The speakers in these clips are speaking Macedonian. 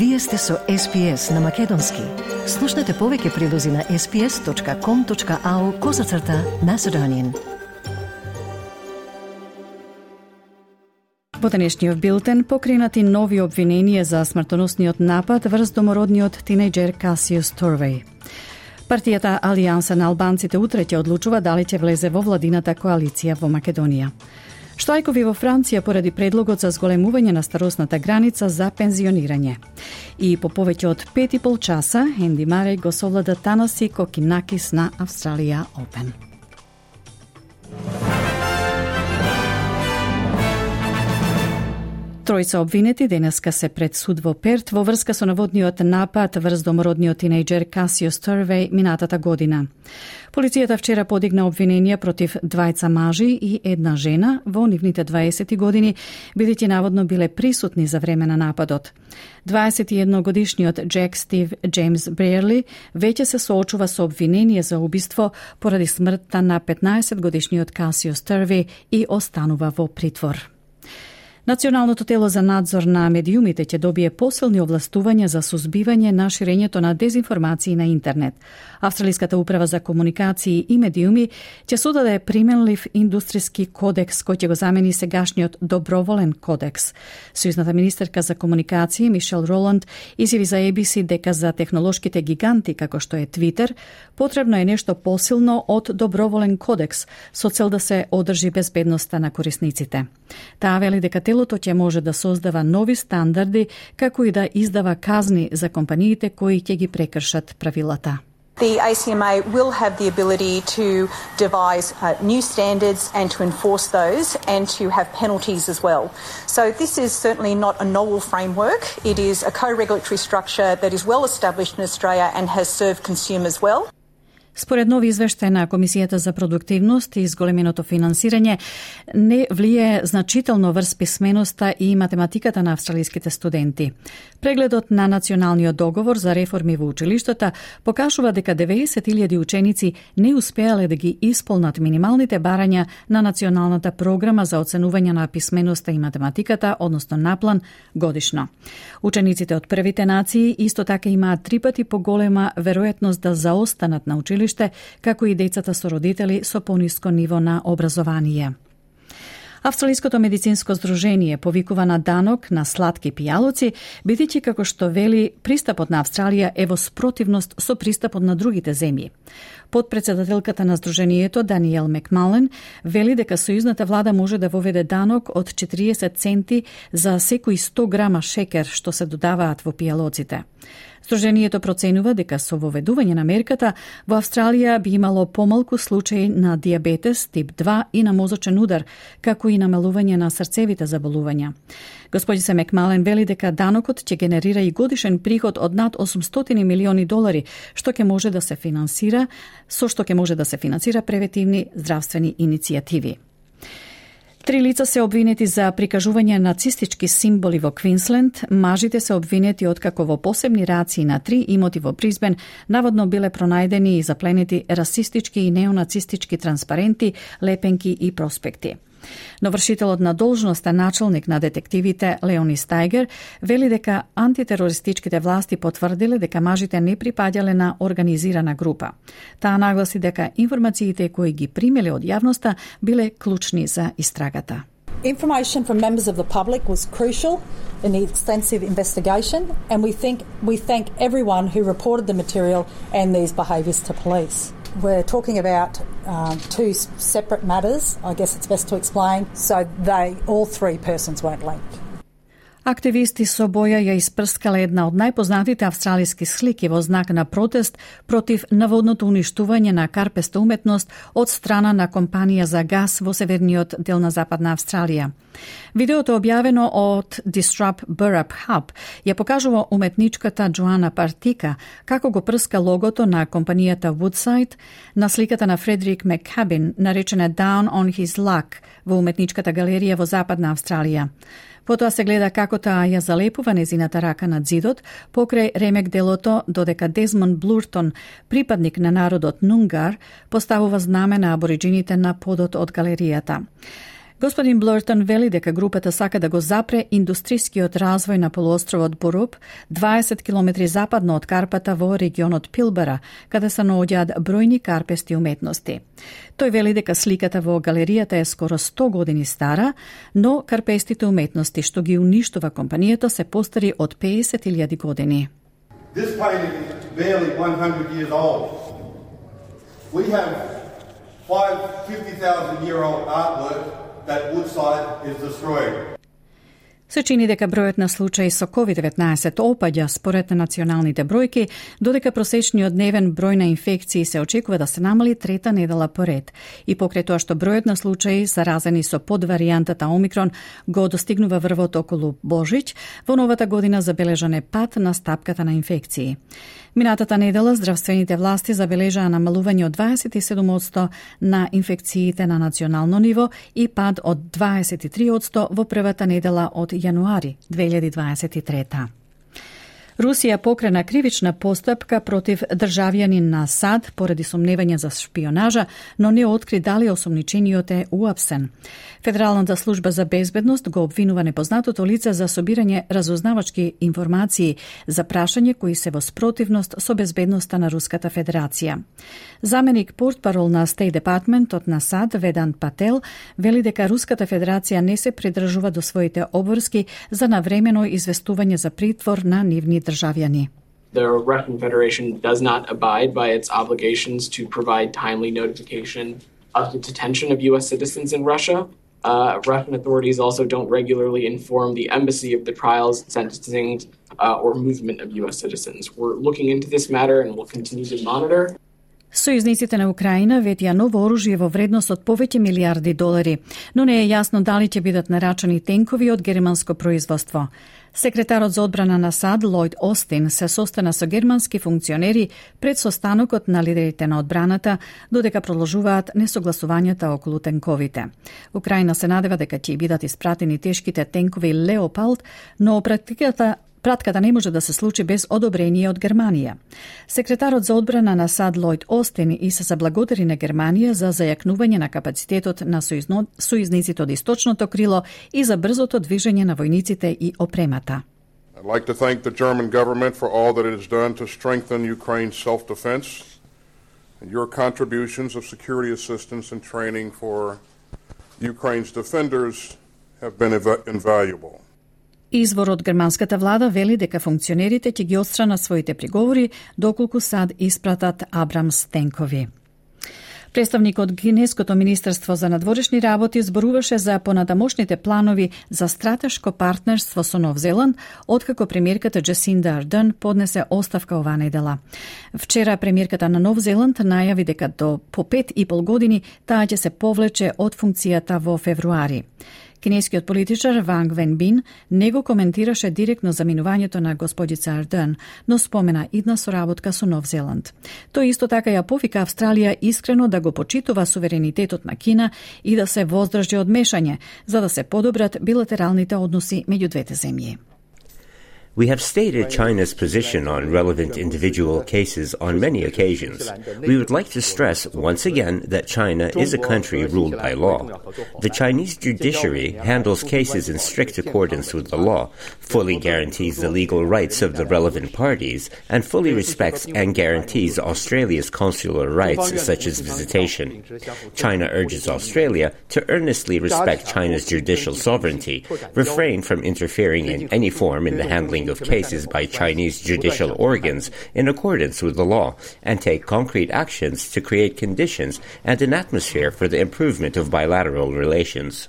Вие сте со SPS на Македонски. Слушнете повеќе прилози на sps.com.au козацрта на Седонин. Во денешниот билтен покренати нови обвиненија за смртоносниот напад врз домородниот тинејџер Касиус Торвеј. Партијата Алијанса на албанците утре ќе одлучува дали ќе влезе во владината коалиција во Македонија. Штајкови во Франција поради предлогот за зголемување на старосната граница за пензионирање. И по повеќе од 5 и пол часа, Енди Мареј го совлада Танаси Кокинакис на Австралија Опен. Тројца обвинети денеска се пред суд во Перт во врска со наводниот напад врз домородниот тинејџер Касио Стервеј минатата година. Полицијата вчера подигна обвиненија против двајца мажи и една жена во нивните 20 години, бидејќи наводно биле присутни за време на нападот. 21 годишниот Джек Стив Джеймс Брерли веќе се соочува со обвинение за убиство поради смртта на 15 годишниот Касио Стерви и останува во притвор. Националното тело за надзор на медиумите ќе добие посилни овластувања за сузбивање на ширењето на дезинформации на интернет. Австралиската управа за комуникации и медиуми ќе содаде применлив индустријски кодекс кој ќе го замени сегашниот доброволен кодекс. Сојузната министерка за комуникации Мишел Роланд изјави за ABC дека за технолошките гиганти како што е Твитер потребно е нешто посилно од доброволен кодекс со цел да се одржи безбедноста на корисниците. Таа вели дека телото ќе може да создава нови стандарди, како и да издава казни за компаниите кои ќе ги прекршат правилата. The ACMA will have the ability to devise uh, new standards and to enforce those and to have penalties as well. So, this is certainly not a novel framework. It is a co regulatory structure that is well established in Australia and has served consumers well. Според нови извештај на Комисијата за продуктивност и зголеменото финансирање, не влие значително врз писменоста и математиката на австралиските студенти. Прегледот на Националниот договор за реформи во училиштата покажува дека 90.000 ученици не успеале да ги исполнат минималните барања на Националната програма за оценување на писменоста и математиката, односно наплан, годишно. Учениците од првите нации исто така имаат три пати поголема веројатност да заостанат на училиштата училиште, како и децата со родители со пониско ниво на образование. Австралиското медицинско здружение повикува на данок на сладки пијалоци, бидејќи како што вели, пристапот на Австралија е во спротивност со пристапот на другите земји. Подпредседателката на Сдруженијето Даниел Макмален вели дека сојузната влада може да воведе данок од 40 центи за секој 100 грама шекер што се додаваат во пијалоците. Сдруженијето проценува дека со воведување на мерката во Австралија би имало помалку случаи на диабетес тип 2 и на мозочен удар, како и намалување на срцевите заболувања. Господица Мекмален вели дека данокот ќе генерира и годишен приход од над 800 милиони долари, што ќе може да се финансира, со што ќе може да се финансира превентивни здравствени иницијативи. Три лица се обвинети за прикажување нацистички символи во Квинсленд. Мажите се обвинети откако во посебни рации на три имоти во Бризбен наводно биле пронајдени и запленети расистички и неонацистички транспаренти, лепенки и проспекти. Навршителот на должноста началник на детективите Леони Стајгер вели дека антитерористичките власти потврдиле дека мажите не припаѓале на организирана група. Таа нагласи дека информациите кои ги примеле од јавноста биле клучни за истрагата. Information from members of the public was crucial in the extensive investigation, and we think we thank everyone who reported the material and these behaviours to police. We're talking about um, two separate matters, I guess it's best to explain. So they, all three persons weren't linked. Активисти со боја ја испрскале една од најпознатите австралиски слики во знак на протест против наводното уништување на карпеста уметност од страна на компанија за газ во северниот дел на Западна Австралија. Видеото објавено од Disrupt Burrup Hub ја покажува уметничката Джоана Партика како го прска логото на компанијата Woodside на сликата на Фредерик Маккабин наречена Down on His Luck во уметничката галерија во Западна Австралија. Потоа се гледа како таа ја залепува незината рака над зидот, покрај ремек делото додека Дезмон Блуртон, припадник на народот Нунгар, поставува знаме на абориджините на подот од галеријата. Господин Блортон вели дека групата сака да го запре индустријскиот развој на полуостровот Боруб, 20 км западно од Карпата во регионот Пилбара, каде се наоѓаат бројни карпести уметности. Тој вели дека сликата во галеријата е скоро 100 години стара, но карпестите уметности што ги уништува компанијата се постари од 50.000 години. This painting is barely 100 years old. We have five 50,000 year old artwork that Woodside is destroying. Се чини дека бројот на случаи со COVID-19 опаѓа според националните бројки, додека просечниот дневен број на инфекции се очекува да се намали трета недела поред. И покрај тоа што бројот на случаи заразени со подваријантата Омикрон го достигнува врвот околу Божиќ, во новата година забележан е пат на стапката на инфекции. Минатата недела здравствените власти забележаа намалување од 27% на инфекциите на национално ниво и пад од 23% во првата недела од јануари 2023. Русија покрена кривична постапка против државјанин на САД поради сомневање за шпионажа, но не откри дали осомничениот е уапсен. Федералната служба за безбедност го обвинува непознатото лице за собирање разузнавачки информации за прашање кои се во спротивност со безбедноста на Руската Федерација. Заменик портпарол на State Департментот на САД Ведан Пател вели дека Руската Федерација не се придржува до своите обврски за навремено известување за притвор на нивни државјани. The Russian Federation does not abide by its obligations to provide timely notification of the detention of U.S. citizens in Russia. Uh, Russian authorities also don't regularly inform the embassy of the trials, sentencing, uh, or movement of U.S. citizens. We're looking into this matter and we'll continue to monitor. Сојузниците на Украина ветија ново оружје во вредност од повеќе милиарди долари, но не е јасно дали ќе бидат нарачани тенкови од германско производство. Секретарот за одбрана на САД Лојд Остин се состана со германски функционери пред состанокот на лидерите на одбраната, додека продолжуваат несогласувањата околу тенковите. Украина се надева дека ќе бидат испратени тешките тенкови Леопалд, но практиката Пратката не може да се случи без одобрение од Германија. Секретарот за одбрана на САД Лојд Остин и се заблагодари на Германија за зајакнување на капацитетот на соизно... сојзниците од источното крило и за брзото движење на војниците и опремата. I'd like to thank the German government for all that it has done to strengthen Ukraine's self-defense and your contributions of security assistance and training for Ukraine's defenders have been invaluable. Извор од германската влада вели дека функционерите ќе ги отстранат своите приговори доколку САД испратат Абрамс тенкови. Представник од Гинеското Министерство за надворешни работи зборуваше за понатамошните планови за стратешко партнерство со Нов Зеланд, откако премиерката Джесинда Арден поднесе оставка ова недела. Вчера премиерката на Нов Зеланд најави дека до по пет и пол години таа ќе се повлече од функцијата во февруари. Кинескиот политичар Ванг Венбин не го коментираше директно заминувањето на господица Арден, но спомена идна соработка со Нов Зеланд. Тој исто така ја повика Австралија искрено да го почитува суверенитетот на Кина и да се воздржи од мешање, за да се подобрат билатералните односи меѓу двете земји. We have stated China's position on relevant individual cases on many occasions. We would like to stress once again that China is a country ruled by law. The Chinese judiciary handles cases in strict accordance with the law, fully guarantees the legal rights of the relevant parties, and fully respects and guarantees Australia's consular rights such as visitation. China urges Australia to earnestly respect China's judicial sovereignty, refrain from interfering in any form in the handling handling of cases by Chinese judicial organs in accordance with the law and take concrete actions to create conditions and an atmosphere for the improvement of bilateral relations.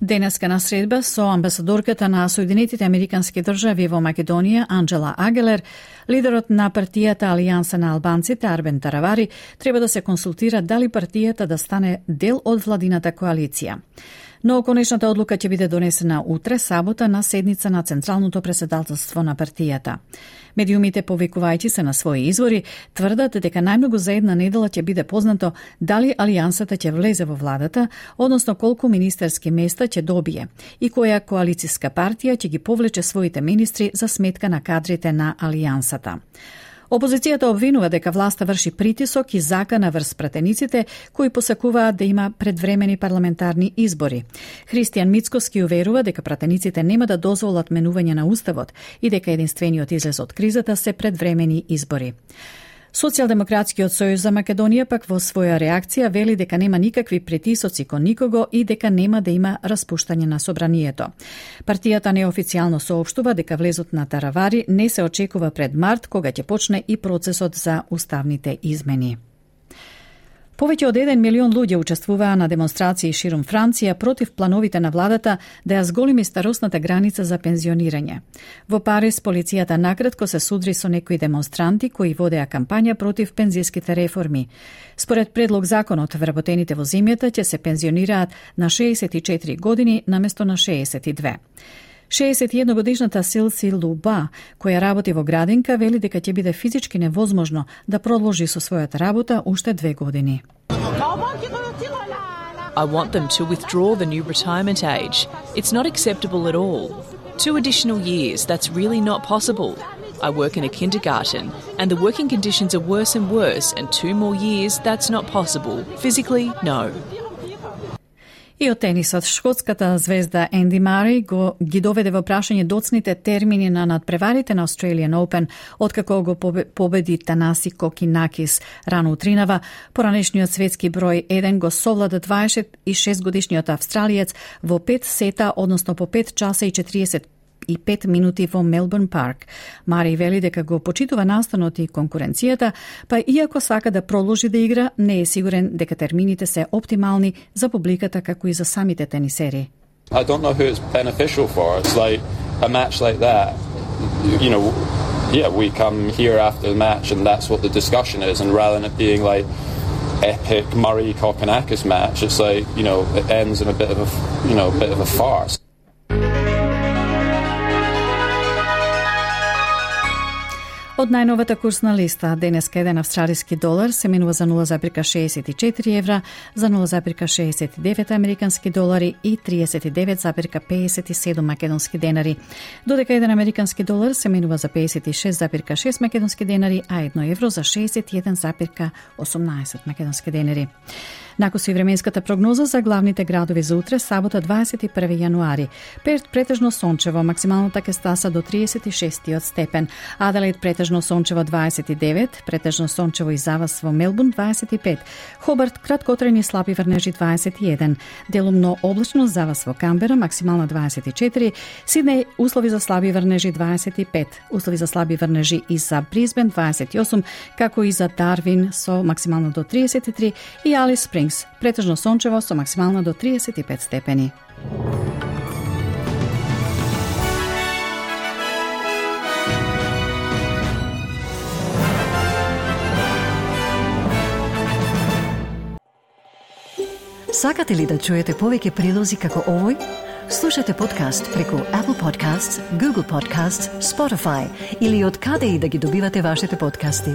Денеска на средба со амбасадорката на Соединетите Американски држави во Македонија Анджела Агелер, лидерот на партијата Алијанса на албанците Арбен Таравари треба да се консултира дали партијата да стане дел од владината коалиција но конечната одлука ќе биде донесена утре, сабота, на седница на Централното преседателство на партијата. Медиумите, повикувајќи се на своји извори, тврдат дека најмногу за една недела ќе биде познато дали Алијансата ќе влезе во владата, односно колку министерски места ќе добие и која коалициска партија ќе ги повлече своите министри за сметка на кадрите на Алијансата. Опозицијата обвинува дека власта врши притисок и закана врз пратениците кои посакуваат да има предвремени парламентарни избори. Христијан Мицкоски уверува дека пратениците нема да дозволат менување на уставот и дека единствениот излез од кризата се предвремени избори. Социјалдемократскиот сојуз за Македонија пак во своја реакција вели дека нема никакви притисоци кон никого и дека нема да има распуштање на собранието. Партијата неофицијално соопштува дека влезот на Таравари не се очекува пред март, кога ќе почне и процесот за уставните измени. Повеќе од 1 милион луѓе учествуваа на демонстрации ширум Франција против плановите на владата да ја зголеми старосната граница за пензионирање. Во Париз полицијата накратко се судри со некои демонстранти кои водеа кампања против пензиските реформи. Според предлог законот, вработените во земјата ќе се пензионираат на 64 години наместо на 62. 61 годишната Силси Луба, која работи во градинка, вели дека ќе биде физички невозможно да продолжи со својата работа уште две години. I want them to withdraw the new retirement age. It's not acceptable at all. Two additional years, that's really not possible. I work in a kindergarten, and the working conditions are worse and worse, and two more years, that's not possible. Physically, no. И од тенисот, шкотската звезда Енди Мари го ги доведе во прашање доцните термини на надпреварите на Australian Open, откако го победи Танаси Кокинакис. Рано утринава, поранешниот светски број 1 го совлада 26 годишниот австралиец во 5 сета, односно по 5 часа и 40 и 5 минути во Мелбурн Парк. Мари вели дека го почитува настанот и конкуренцијата, па иако сака да продолжи да игра, не е сигурен дека термините се оптимални за публиката како и за самите тенисери. I don't know who it's beneficial for. It's like a match like that, you know, yeah, we come here after the match and that's what the discussion is. And rather than it being like epic Murray Kokonakis match, it's like, you know, it ends in a bit of a, you know, a bit of a farce. Од најновата курсна листа, денеска еден австралиски долар се минува за 0,64 евра, за 0,69 американски долари и 39,57 македонски денари. Додека еден американски долар се минува за 56,6 македонски денари, а едно евро за 61,18 македонски денари. Накоси временската прогноза за главните градови за утре, сабота 21 јануари. Перт претежно сончево, максималната така ќе стаса до 36 степен. Аделаид претежно сончево 29, претежно сончево и завас во Мелбун 25. Хобарт краткотрени слаби врнежи 21. Делумно облачно завас во Камбера, максимална 24. Сиднеј услови за слаби врнежи 25. Услови за слаби врнежи и за Бризбен 28, како и за Дарвин со максимално до 33 и Алис Спринг Спрингс, претежно сончево со максимално до 35 степени. Сакате ли да чуете повеќе прилози како овој? Слушате подкаст преку Apple Podcasts, Google Podcasts, Spotify или од каде и да ги добивате вашите подкасти.